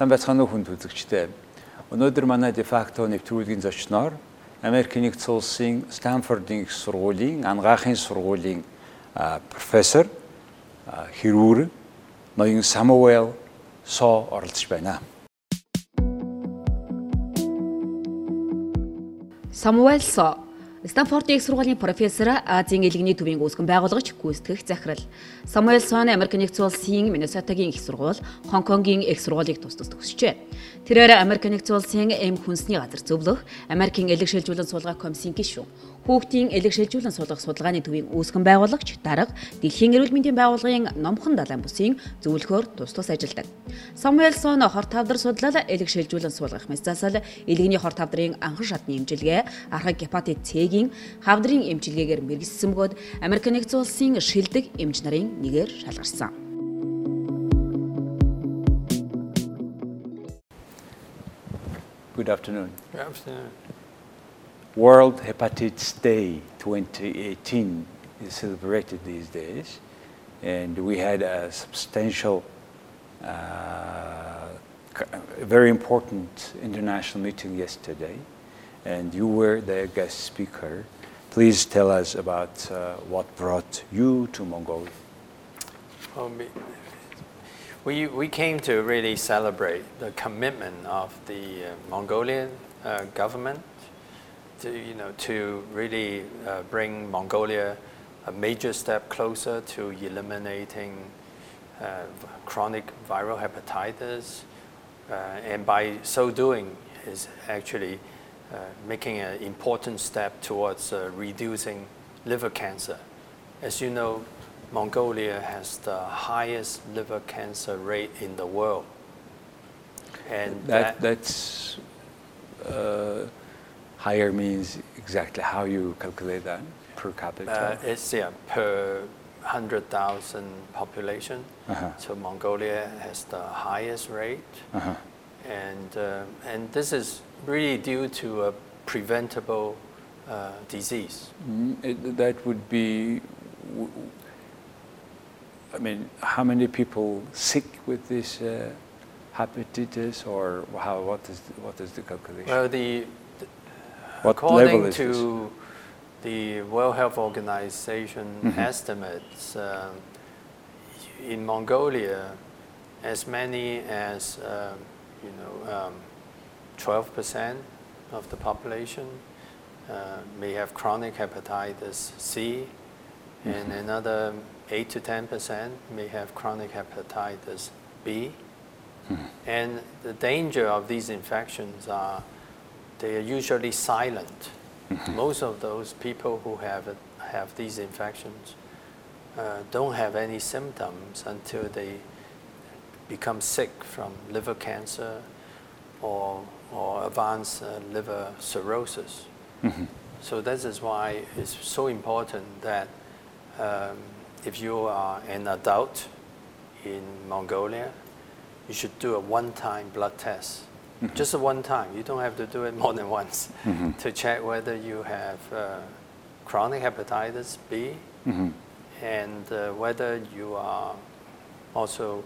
Сайн байцгаана уу хүнд үзэгчдээ. Өнөөдөр манай дефакто нэвтрүүлгийн зочноор Америк нэгдсэн улсын их сургуулийн ангаахын сургуулийн профессор хэрүүр ноён Самуэл Со оролцож байна. Самуэль Со Стэнфордын их сургуулийн профессор Азийн элгэний төвийн үүсгэн байгуулагч гүйцэтгэх захирал. Самуэль Сон Америк нэгдсэн улсын Миннесотагийн их сургууль, Хонконгийн их сургуулийг тус тус төгсжээ. Тэрээр Америк нэгдсэн улсын эм хүнсний газар зөвлөх, Америкийн элэг шилжүүлэн суулгах комиссийн гишүүн, хүүхдийн элэг шилжүүлэн суулгах судалгааны төвийн үүсгэн байгуулагч, дарга, Дэлхийн эрүүл мэндийн байгууллагын номхон далайн бүсийн зөвлөхөөр тус тус ажилладаг. Самуэль Сон хор тавдар судлал, элэг шилжүүлэн суулгах мэс засал, элгэний хор тавдрын анхан шатны эмчилгээ, архаг гепатит C-гийн хавдрын эмчилгээгээр мэрэгссэн бөгөөд Америк нэгдсэн улсын шилдэг эмч нарын нэгээр шалгарсан. Good afternoon. Good afternoon. World Hepatitis Day 2018 is celebrated these days, and we had a substantial, uh, very important international meeting yesterday, and you were the guest speaker. Please tell us about uh, what brought you to Mongolia. Me- We, we came to really celebrate the commitment of the uh, Mongolian uh, government to, you know, to really uh, bring Mongolia a major step closer to eliminating uh, chronic viral hepatitis. Uh, and by so doing is actually making an important step towards uh, reducing liver cancer. As you know, Mongolia has the highest liver cancer rate in the world. And That, that's uh, higher means exactly how you calculate that per capita. uh, it's yeah, per 100,000 population. Uh-huh. So Mongolia has the highest rate. Uh-huh. And, uh, and this is really due to a preventable uh, disease. Mm, it, that would be. w- I mean, how many people sick with this uh, hepatitis, or how? What is what is the calculation? Well, the, what according level is to the World Health Organization Mhm. estimates, um, in Mongolia, as many as um, you know, um, 12% of the population uh, may have chronic hepatitis C, and Mhm. another 8 to 10% may have chronic hepatitis B. this? And the danger of these infections are they are usually silent. Most of those people who have have these infections uh, don't have any symptoms until they become sick from liver cancer or, or advanced uh, liver cirrhosis. Mhm. So this is why it's so important that um, if you are an adult in Mongolia, you should do a one-time blood test. Just a one time. You don't have to do it more than once Mhm. to check whether you have uh, chronic hepatitis B Mhm. and uh, whether you are also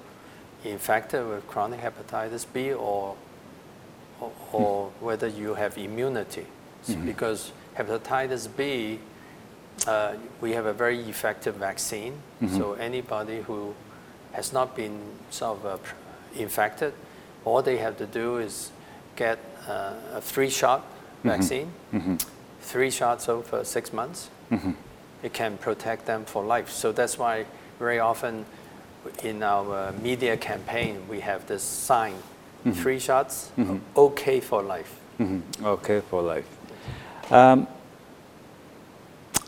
infected with chronic hepatitis B or, or, or whether you have immunity. S- Because hepatitis B, uh, we have a very effective vaccine. So anybody who has not been sort of uh, infected, all they have to do is get uh, a three-shot vaccine, Mhm. three shots over six months Mhm. it can protect them for life. So that's why very often in our media campaign we have this sign, three shots, okay for life. Mhm. Okay, for life. Um,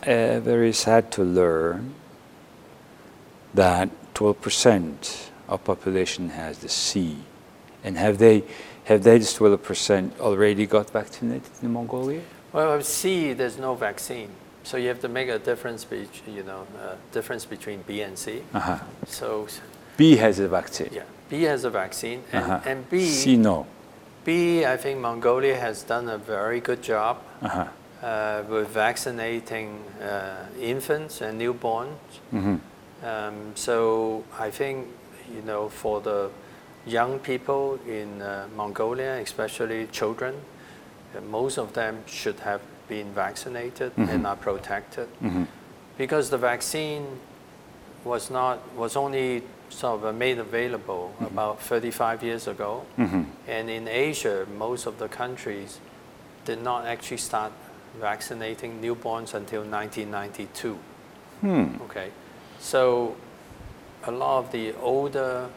uh, very sad to learn that 12% of population has the C. And have they, have they, this 12% already got vaccinated in Mongolia? Well, C, there's no vaccine. So you have to make a difference, be, you know, uh, difference between B and C. Uh-huh. So B has a vaccine. yeah, B has a vaccine, and, Uh-huh. and B, C, no. B, I think Mongolia has done a very good job Uh-huh. uh, with vaccinating uh, infants and newborns. Mhm. Um, so I think you know for the young people in uh, Mongolia, especially children, uh, most of them should have been vaccinated and are protected because the vaccine was not was only sort of made available mm-hmm. about 35 years ago, mm-hmm. and in Asia, most of the countries did not actually start vaccinating newborns until 1992. Hmm. Okay, so a lot of the older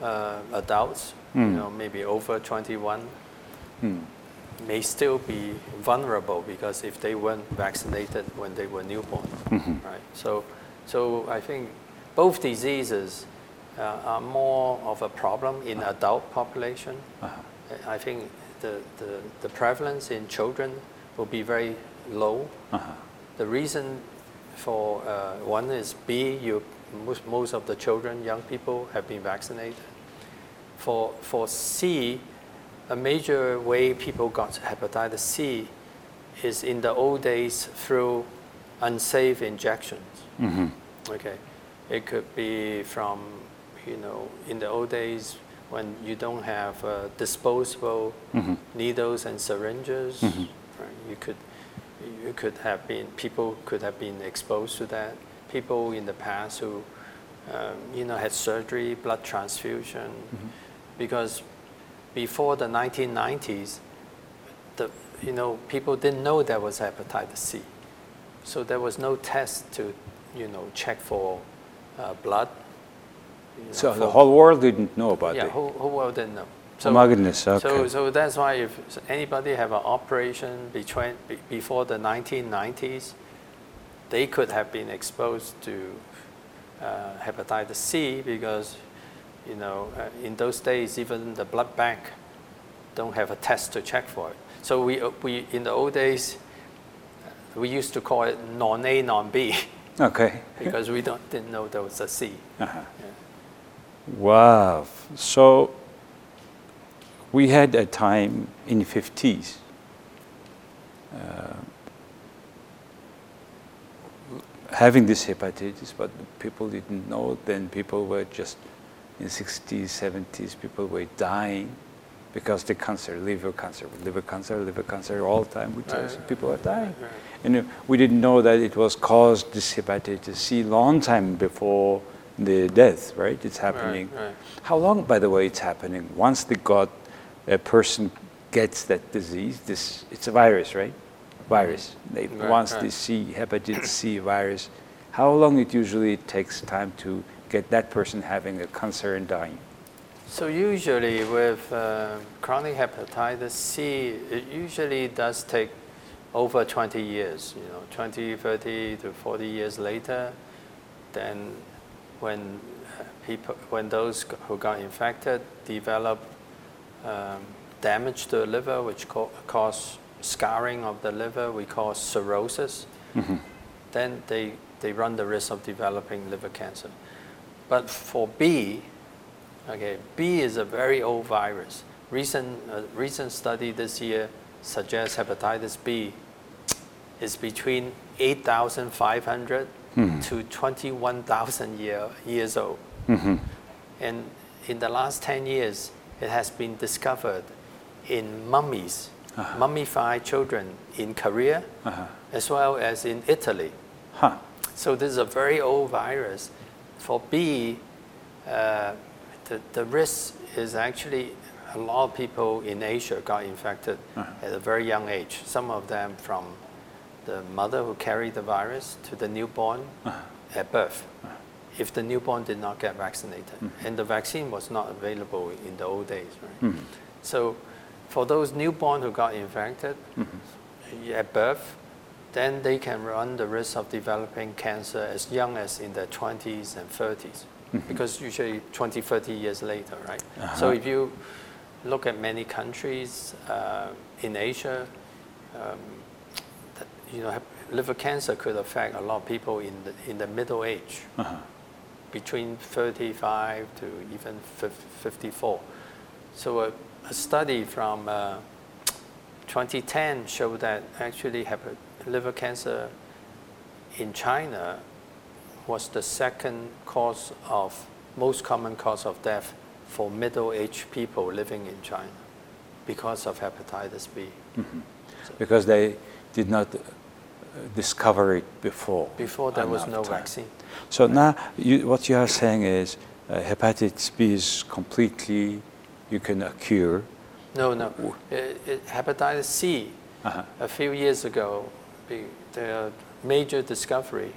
uh, adults, you hmm. know, maybe over 21, hmm. may still be vulnerable because if they weren't vaccinated when they were newborn, mm-hmm. right? So, so I think both diseases Uh, are more of a problem in uh-huh. adult population. Uh-huh. I think the, the, the prevalence in children will be very low. Uh-huh. The reason for uh, one is B, you, most, most of the children, young people have been vaccinated. For, for C, a major way people got hepatitis C is in the old days through unsafe injections. Mm-hmm. Okay, it could be from, you know, in the old days when you don't have uh, disposable needles and syringes, right, you could, you could have been, people could have been exposed to that. People in the past who, um, you know, had surgery, blood transfusion, because before the 1990s, the, you know, people didn't know there was hepatitis C. So there was no test to, you know, check for uh, blood. Know, So the whole world didn't know about yeah, it. whole, whole world didn't know. Oh my goodness, okay. So, so that's why if anybody have an operation between, before the 1990s, they could have been exposed to uh, hepatitis C because, you know, uh, in those days even the blood bank don't have a test to check for it. So we, uh, we in the old days, uh, we used to call it non-A, non-B Okay. because we don't, didn't know there was a C. Uh-huh. Wow. So we had a time in the 50s. uh, having this hepatitis, but people didn't know. Then people were just in 60s, 70s, people were dying because the cancer, liver cancer, liver cancer, liver cancer all the time. We tell people are dying. And uh, we didn't know that it was caused this hepatitis C long time before the death, right? It's happening. right. How long, by the way, it's happening? Once the God, a person gets that disease, this it's a virus, right? Virus. They, Right, once right. they see hepatitis C virus, how long it usually takes time to get that person having a cancer and dying? So usually with uh, chronic hepatitis C, it usually does take over 20 years, you know, 20, 30 to 40 years later, then when people, when those who got infected develop um, damage to the liver, which ca- cause scarring of the liver, we call cirrhosis, then they, they run the risk of developing liver cancer. But for B, Okay, B is a very old virus. Recent, uh, recent study this year suggests hepatitis B is between 8,500 to 21,000 year, years old. Mm-hmm. And in the last 10 years, it has been discovered in mummies, uh-huh. mummified children in Korea, uh-huh. as well as in Italy. Huh. So this is a very old virus. For B, uh, the, the risk is actually a lot of people in Asia got infected uh-huh. at a very young age. Some of them from the mother who carried the virus to the newborn uh-huh. at birth. Uh-huh. If the newborn did not get vaccinated, mm-hmm. and the vaccine was not available in the old days, right? Mm-hmm. So, for those newborn who got infected mm-hmm. at birth, then they can run the risk of developing cancer as young as in their 20s and 30s, because usually 20, 30 years later, right? Uh-huh. So if you look at many countries uh, in Asia, um, you know, liver cancer could affect a lot of people in the, in the middle age, between 35 to even 54. So a, a study from uh, 2010 showed that actually liver cancer in China was the second cause of most common cause of death for middle-aged people living in China because of hepatitis B. Because they did not discover it before. Before there was no time. vaccine. So now you, what you are saying is uh, hepatitis B is completely, you can uh, cure. No, no. It, it, hepatitis C, Uh-huh. a few years ago, the major discovery,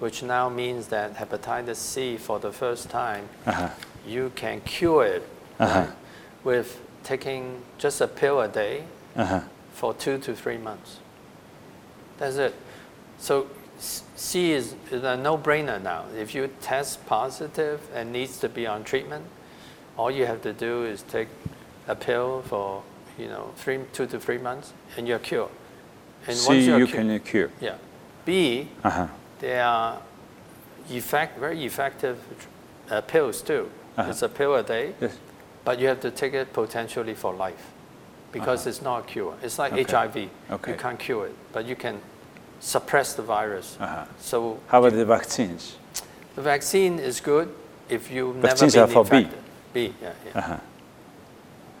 which now means that hepatitis C, for the first time, Uh-huh. you can cure it Uh-huh. with taking just a pill a day Uh-huh. for two to three months. That's it. So C is, a no-brainer now. If you test positive and needs to be on treatment, all you have to do is take a pill for you know three, two to three months, and you're cured. And you're you can cure. yeah. B, Uh-huh. they are effect, very effective uh, pills too. Uh-huh. It's a pill a day, Yes. but you have to take it potentially for life because it's not a cure. It's like Okay. HIV. Okay. You can't cure it, but you can suppress the virus. Uh-huh. So How about the vaccines? the vaccine is good if Vaccines never are been for B. infected. B, yeah, yeah. Uh-huh.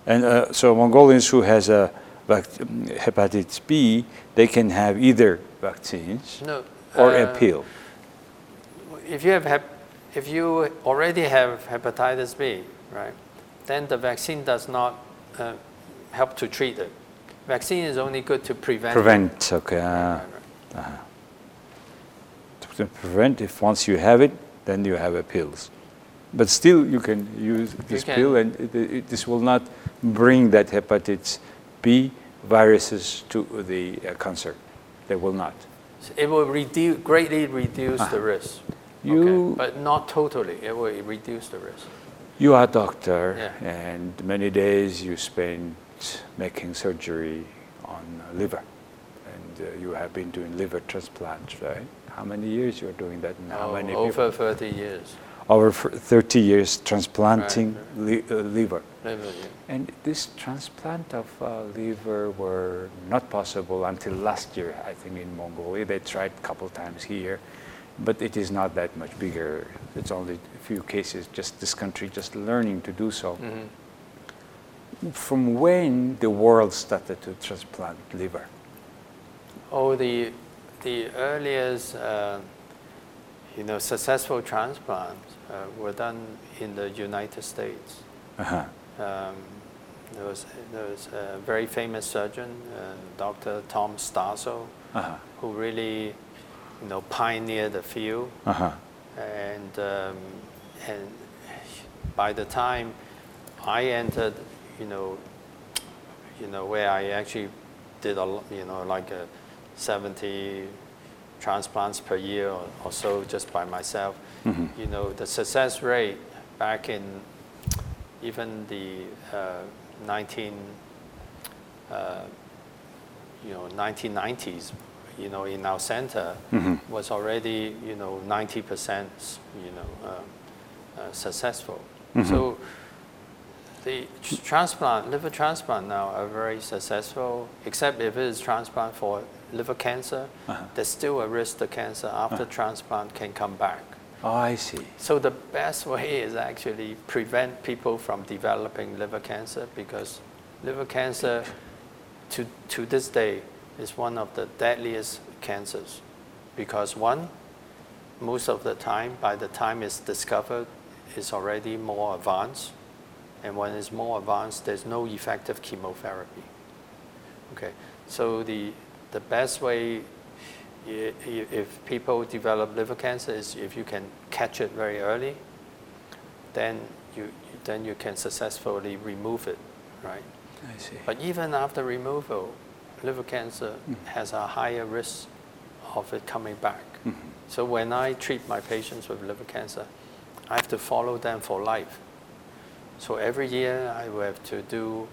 And uh, so Mongolians who has a vac- hepatitis B, they can have either vaccines No, or uh, a pill. If you have hep- if you already have hepatitis B, right, then the vaccine does not uh, help to treat it. Vaccine is only good to prevent. Prevent, okay. Right, right. to prevent if once you have it then you have a pills but still you can use this can- pill and it, it, this will not bring that hepatitis b viruses to the uh, cancer they will not It will reduce, greatly reduce the risk. Ah. You- okay? But not totally. It will reduce the risk. you are a doctor Yeah. and many days you spend making surgery on liver and uh, you have been doing liver transplants right how many years you're doing that and how Oh, many over people 30 years. over 30 years transplanting Right, li- uh, liver Liver, yeah. And this transplant of uh, liver were not possible until last year, I think, in Mongolia. They tried a couple times here, but it is not that much bigger. It's only a few cases, just this country just learning to do so. Mhm. From when the world started to transplant liver? Oh, the, the earliest, uh, you know, successful transplants uh, were done in the United States. Uh-huh. Um, there, was, there was a very famous surgeon, uh, Dr. Tom Starzl, Uh-huh. who really, you know, pioneered the field. Uh-huh. And, um, and by the time I entered, you know, you know, where I actually did a, you know, like a 70 transplants per year or, or so just by myself, Mhm. you know, the success rate back in even the uh, 19, uh, you know, 1990s, you know, in our center Mhm. was already, you know, 90%, you know, um, uh, successful. Mhm. So the transplant, liver transplant now are very successful, except if it is transplant for liver cancer, Uh-huh. there's still a risk the cancer after transplant can come back. Oh, I see. So the best way is actually prevent people from developing liver cancer because liver cancer to, to this day is one of the deadliest cancers because one, most of the time, by the time it's discovered, it's already more advanced. And when it's more advanced, there's no effective chemotherapy. Okay, so the, the best way if people develop liver cancer is if you can catch it very early, then you, then you can successfully remove it, right? I see. But even after removal, liver cancer has a higher risk of it coming back. Mhm. So when I treat my patients with liver cancer, I have to follow them for life. So every year I will have to do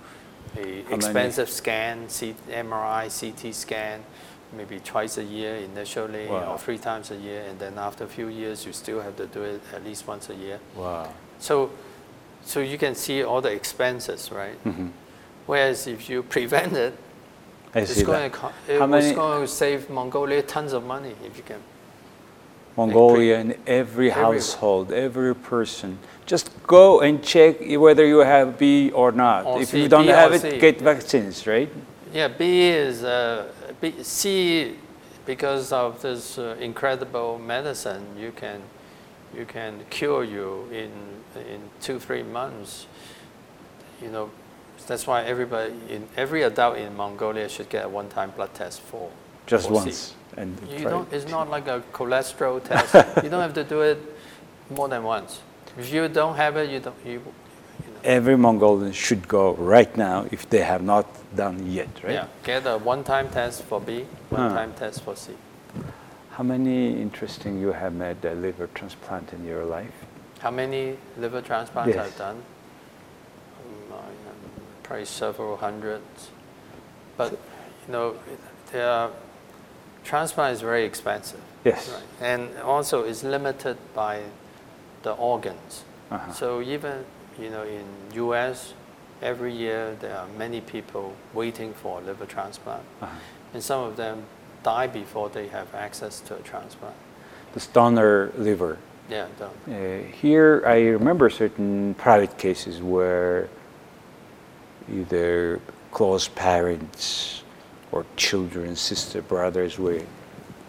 a many? expensive scan, C- MRI, CT scan, maybe twice a year initially Wow. or three times a year, and then after a few years you still have to do it at least once a year. Wow. So, so you can see all the expenses, right? Mhm. Whereas if you prevent it, I it's see going that. to co- it How was many- going to save Mongolia tons of money if you can. Mongolia in every household, every person. Just go and check whether you have B or not. Or if C, you don't B have it, C. get vaccines, right? Yeah, B is uh, B, C because of this uh, incredible medicine. You can you can cure you in in two three months. You know, that's why everybody in every adult in Mongolia should get a one-time blood test for Just for C. once. And You try don't. It's not like a cholesterol test. you don't have to do it more than once. If you don't have it, you don't. You, you know. Every Mongolian should go right now if they have not done yet, right? Yeah, get a one-time test for B, one-time test for C. How many interesting you have made a liver transplant in your life? How many liver transplants Yes. I've done? Um, probably several hundreds. But you know, there are, transplant is very expensive. Yes. Right. And also it's limited by the organs. Uh-huh. So even you know in U.S. every year there are many people waiting for a liver transplant, Uh-huh. and some of them die before they have access to a transplant. The donor liver. Yeah, the, Uh, here, I remember certain private cases where either close parents or children, sister, brothers were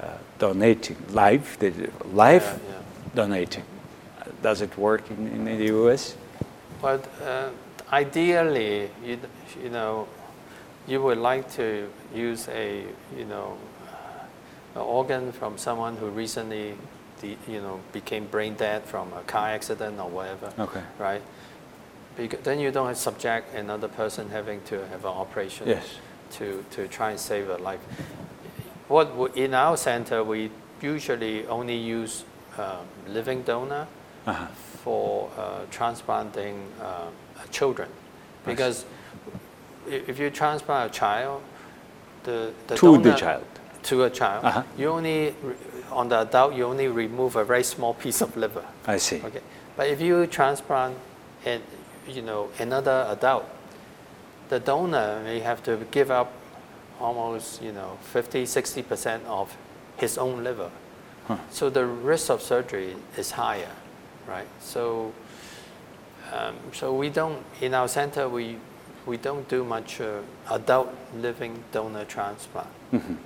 uh, donating life, the life Yeah, yeah. donating. Uh, Does it work in, in the U.S.? But uh, ideally, you, you know, you would like to use a, you know, uh, an organ from someone who recently, the, you know, became brain dead from a car accident or whatever, Okay. right? Because then you don't subject another person having to have an operation Yes. To, to try and save a life. What w- in our center we usually only use um, living donor Uh-huh. for uh, transplanting uh, children, because if you transplant a child, the, the To the child. to a child, Uh-huh. you only on the adult you only remove a very small piece of liver. I see. Okay, but if you transplant, and you know another adult, the donor may have to give up almost you know 50, 60 percent of his own liver. Huh. So the risk of surgery is higher, right? So, um, so we don't in our center we we don't do much uh, adult living donor transplant. Mhm.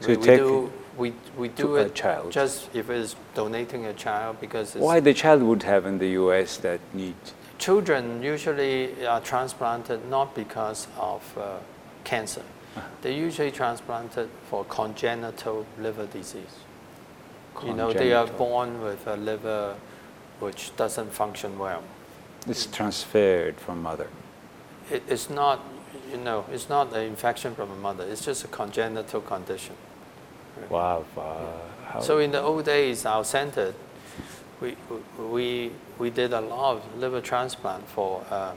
So we, we do we, we do it child. just if it's donating a child because it's why the child would have in the U.S. that need. Children usually are transplanted not because of uh, cancer. They're usually transplanted for congenital liver disease. You know, they are born with a liver which doesn't function well. It's transferred from mother. It, it's not, you know, it's not an infection from a mother. It's just a congenital condition. Wow. Uh, So in the old days, our center, we, we, we did a lot of liver transplant for, uh,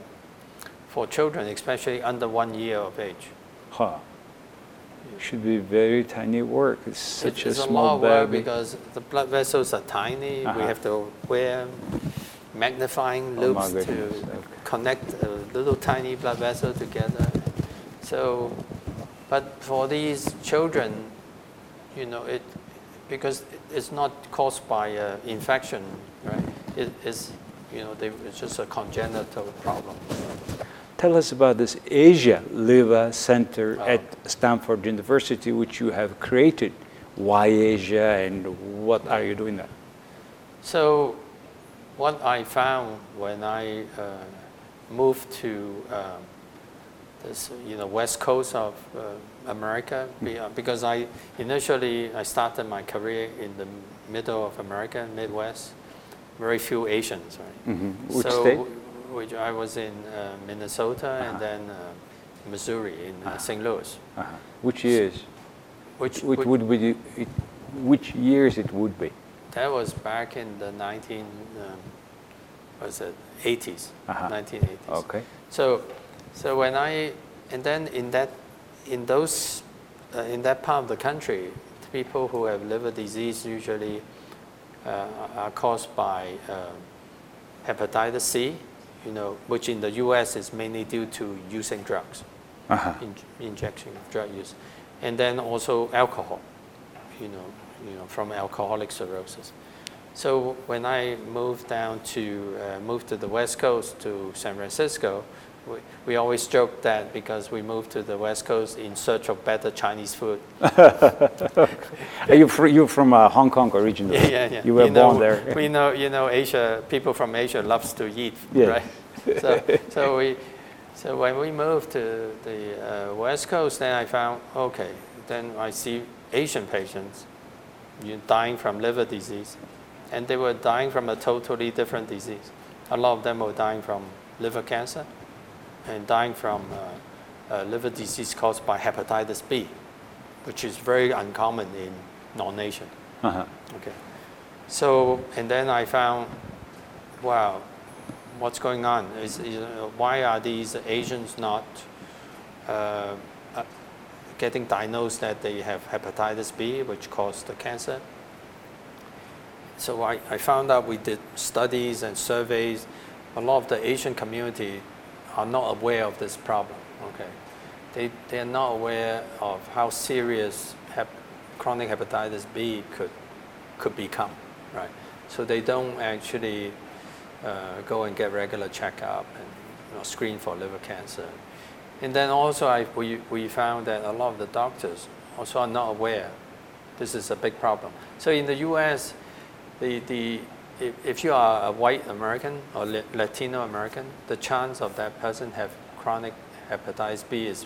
for children, especially under one year of age. huh. It should be very tiny work. It's such it's a a small lot of work baby. because the blood vessels are tiny. Uh-huh. We have to wear magnifying Oh, loupes to okay. connect a little tiny blood vessel together. So, but for these children, you know, it because it's not caused by uh, infection? It is, you know, they, it's just a congenital problem. Tell us about this Asia Liver Center Oh. at Stanford University, which you have created. Why Asia and what are you doing there? So, what I found when I uh, moved to um, this, you know, west coast of uh, America, uh, because I initially I started my career in the middle of America, Midwest, very few Asians, right? Mhm. Which so, state? which I was in uh, Minnesota Uh-huh. and then uh, Missouri in uh, St. Louis, Uh-huh. Which years? which, Which which- would be? It, which years it would be? That was back in the 19, um, was it 80s, Uh-huh. 1980s. Okay. So, so when I, and then in that, in those, uh, in that part of the country, people who have liver disease usually are caused by uh, hepatitis C, you know, which in the U.S. is mainly due to using drugs, Uh-huh. in, injection of drug use, and then also alcohol, you know, you know, from alcoholic cirrhosis. So when I moved down to uh, moved to the West Coast to San Francisco, we, we always joke that because we moved to the West Coast in search of better Chinese food. Are you fr- you're from uh, Hong Kong originally? Yeah, yeah, yeah. You were know, born there. We know, you know, Asia. People from Asia loves to eat, Yeah. right? So, so we, so when we moved to the uh, West Coast, then I found okay. Then I see Asian patients, you dying from liver disease, and they were dying from a totally different disease. A lot of them were dying from liver cancer, and dying from uh, liver disease caused by hepatitis B, which is very uncommon in non-Asian. Uh-huh. Okay. So, and then I found, wow, what's going on? Is, is, uh, why are these Asians not uh, uh, getting diagnosed that they have hepatitis B, which caused the cancer? So I, I found out we did studies and surveys. A lot of the Asian community are not aware of this problem. Okay, they they are not aware of how serious hep, chronic hepatitis B could could become, right? So they don't actually uh, go and get regular checkup and you know, screen for liver cancer. And then also I, we, we found that a lot of the doctors also are not aware this is a big problem. So in the US, the, the, if, if you are a white American or Latino American, the chance of that person have chronic hepatitis B is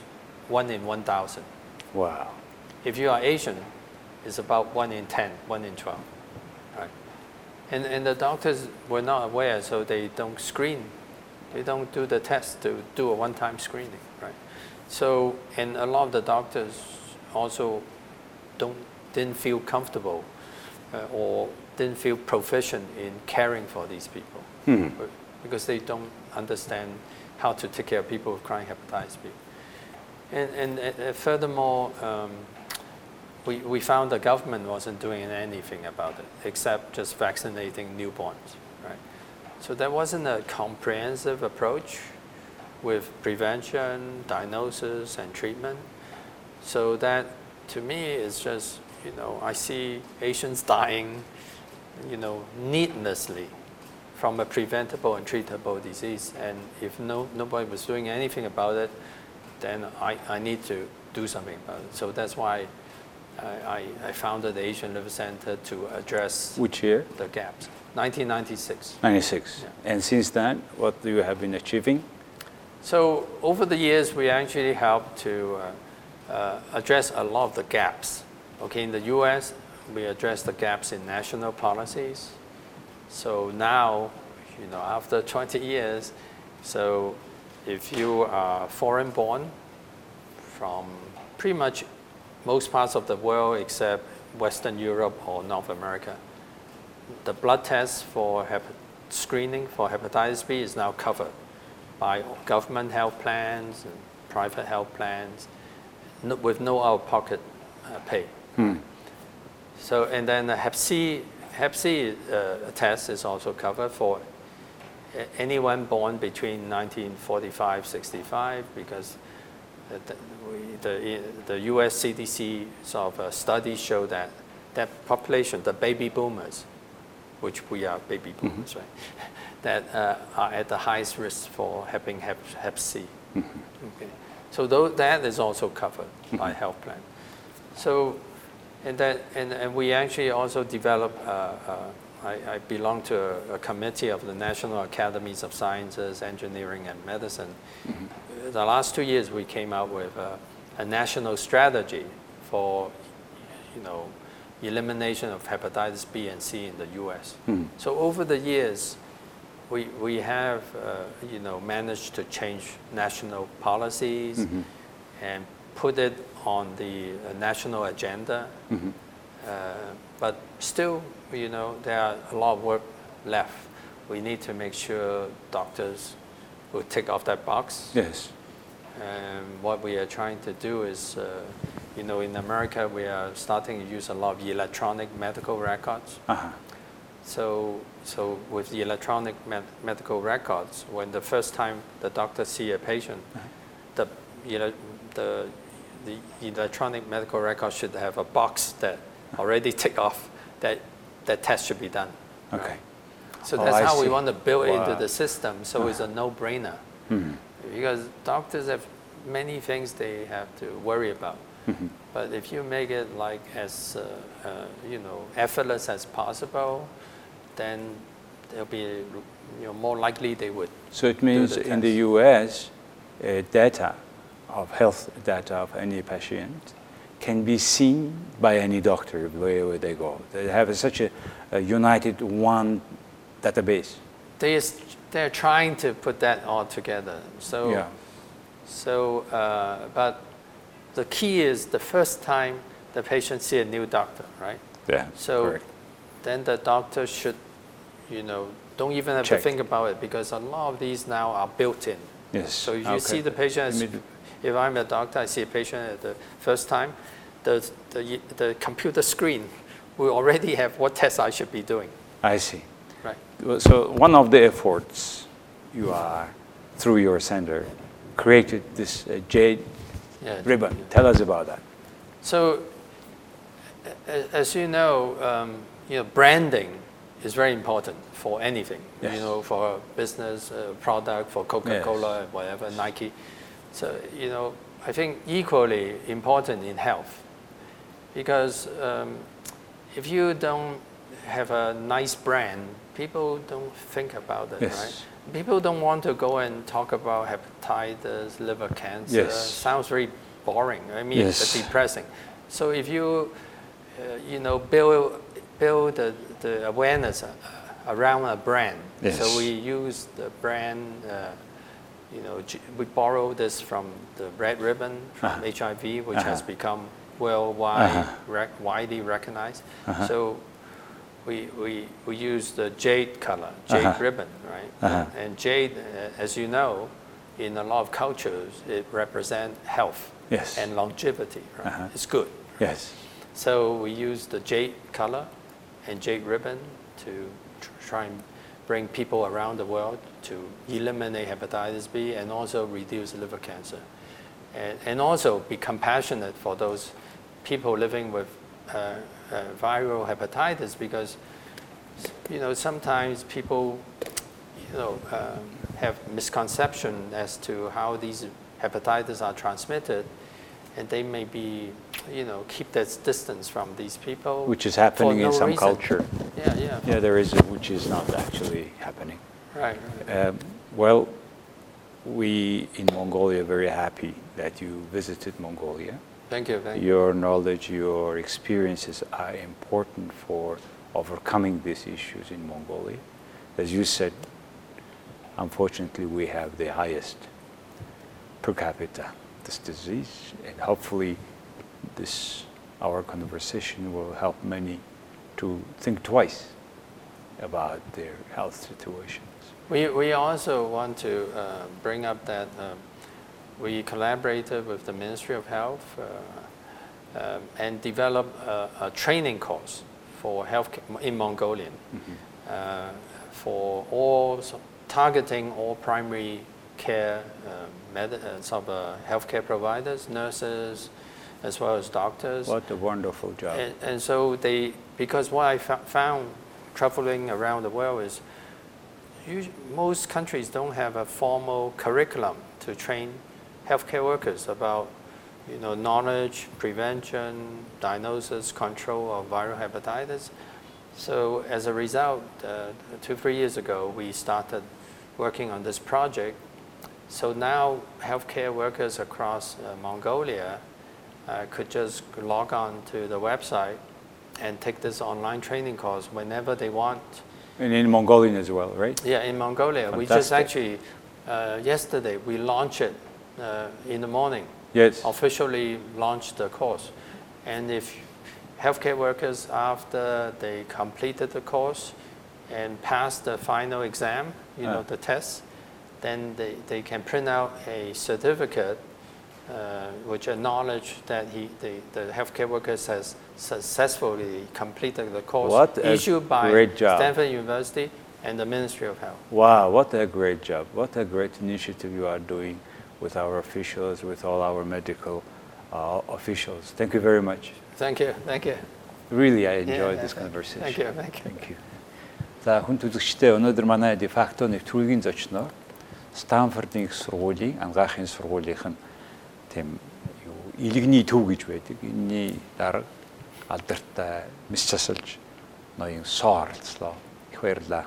1 in 1,000. Wow. If you are Asian, it's about 1 in 10, 1 in 12. Right? And, and the doctors were not aware, so they don't screen. They don't do the test to do a one-time screening, right? So, and a lot of the doctors also don't, didn't feel comfortable uh, or didn't feel proficient in caring for these people Hmm. because they don't understand how to take care of people with chronic hepatitis B. And, and uh, furthermore, um, we, we found the government wasn't doing anything about it except just vaccinating newborns, right? So there wasn't a comprehensive approach with prevention, diagnosis, and treatment. So that, to me, is just, you know, I see Asians dying, you know, needlessly from a preventable and treatable disease. And if no, nobody was doing anything about it, then I, I need to do something about it. So that's why I, I, I founded the Asian Liver Center to address Which year? the gaps. 1996. 96. Yeah. And since then, what do you have been achieving? So over the years, we actually helped to uh, uh, address a lot of the gaps. Okay, in the U.S., we address the gaps in national policies. So now, you know, after 20 years, so if you are foreign-born from pretty much most parts of the world except Western Europe or North America, the blood test for screening for hepatitis B is now covered by government health plans and private health plans no, with no out-of-pocket uh, pay. So, and then the Hep C, Hep C uh, test is also covered for anyone born between 1945 65 because the, the, the US CDC sort of uh, studies show that that population, the baby boomers, which we are baby boomers, right, that uh, are at the highest risk for having Hep, hep C. Okay. So that is also covered by health plan. So, and that, and, and we actually also develop, uh, uh, I, I belong to a, a committee of the National Academies of Sciences, Engineering, and Medicine. The last two years, we came out with a, a national strategy for, you know, elimination of hepatitis B and C in the U.S. So over the years, we, we have, uh, you know, managed to change national policies and put it on the uh, national agenda. Uh, but still, you know, there are a lot of work left. We need to make sure doctors will tick off that box. Yes. And what we are trying to do is, uh, you know, in America, we are starting to use a lot of electronic medical records. Uh-huh. So, so with the electronic med- medical records, when the first time the doctor see a patient, the, you know, the, the electronic medical record should have a box that already tick off that that test should be done. Okay. So Oh, that's I how we want to build into the system. So it's a no-brainer Mhm. because doctors have many things they have to worry about. Mhm. But if you make it like as uh, uh, you know effortless as possible, then they'll be you know more likely they would. So it means the in the. U.S., uh, data of health data of any patient can be seen by any doctor wherever they go. They have such a, a united one database. They is, they're trying to put that all together. So yeah. so uh, but the key is the first time the patient see a new doctor, right? Yeah. So correct. then the doctor should, you know, don't even have Check. to think about it because a lot of these now are built in. Yes. So you Okay. see the patient, as, if I'm a doctor, I see a patient at the first time, the, the, the computer screen will already have what tests I should be doing, I see. right? So one of the efforts you are through your center created this uh, jade Yeah. ribbon. Tell us about that. So, as you know, um, you know, branding is very important for anything. Yes. You know, for a business uh, product, for Coca-Cola, whatever, Nike. So, you know, I think equally important in health, because um, if you don't have a nice brand, people don't think about it, Yes. right? People don't want to go and talk about hepatitis, liver cancer. Yes. Sounds very boring. I mean, Yes. it's depressing. So if you, uh, you know, build build the, the awareness uh, around a brand. Yes. So we use the brand. Uh, you know, we borrow this from the red ribbon from Uh-huh. HIV, which has Uh-huh. become worldwide, Uh-huh. rec- widely recognized. Uh-huh. So we, we, we use the jade color, jade Uh-huh. ribbon, right? Uh-huh. And jade, uh, as you know, in a lot of cultures, it represents health Yes. and longevity, right? It's good. Yes. So we use the jade color and jade ribbon to tr- try and bring people around the world to eliminate hepatitis B and also reduce liver cancer. And, and also be compassionate for those people living with uh, uh, viral hepatitis because, you know, sometimes people, you know, um, have misconception as to how these hepatitis are transmitted and they may be, you know, keep that distance from these people. Which is happening in some reason. culture. Yeah, yeah. Yeah, there is, which is not actually happening. Right, right. Um, well, we in Mongolia are very happy that you visited Mongolia. Thank you, thank you. Your knowledge, your experiences are important for overcoming these issues in Mongolia. As you said, unfortunately, we have the highest per capita this disease, and hopefully, this our conversation will help many to think twice about their health situations. We, we also want to uh, bring up that um, we collaborated with the Ministry of Health uh, um, and developed a, a training course for health in Mongolian uh, for all so- targeting all primary care uh, med- uh, sort of, uh, healthcare providers, nurses, as well as doctors. What a wonderful job! And, and so they, because what I fo- found traveling around the world is most countries don't have a formal curriculum to train healthcare workers about you know, knowledge, prevention, diagnosis, control of viral hepatitis. So as a result, uh, two, three years ago, we started working on this project. So now healthcare workers across uh, Mongolia uh, could just log on to the website and take this online training course whenever they want. And in Mongolian as well, right? Yeah, in Mongolia, we just actually, uh, yesterday, we launched it uh, in the morning, Yes. officially launched the course. And if healthcare workers, after they completed the course and passed the final exam, you know, Ah. the test, then they, they can print out a certificate uh, which acknowledge that he, the, the healthcare workers has successfully completed the course What a issued by great job. Stanford University and the Ministry of Health. Wow, what a great job. What a great initiative you are doing with our officials, with all our medical uh, officials. Thank you very much. Thank you, thank you. Really, I enjoyed yeah, this thank you. conversation. Thank you, thank you. Thank you. За хүн төлөгчтэй өнөөдөр манай дефакто нэвтрүүлгийн зочноор Станфордын их сургуулийн ангаахын сургуулийнх нь тийм юу илэгний төв гэж байдаг. Энийний дарга алдартай мис засалж ноён соо оролцлоо. Их баярлалаа.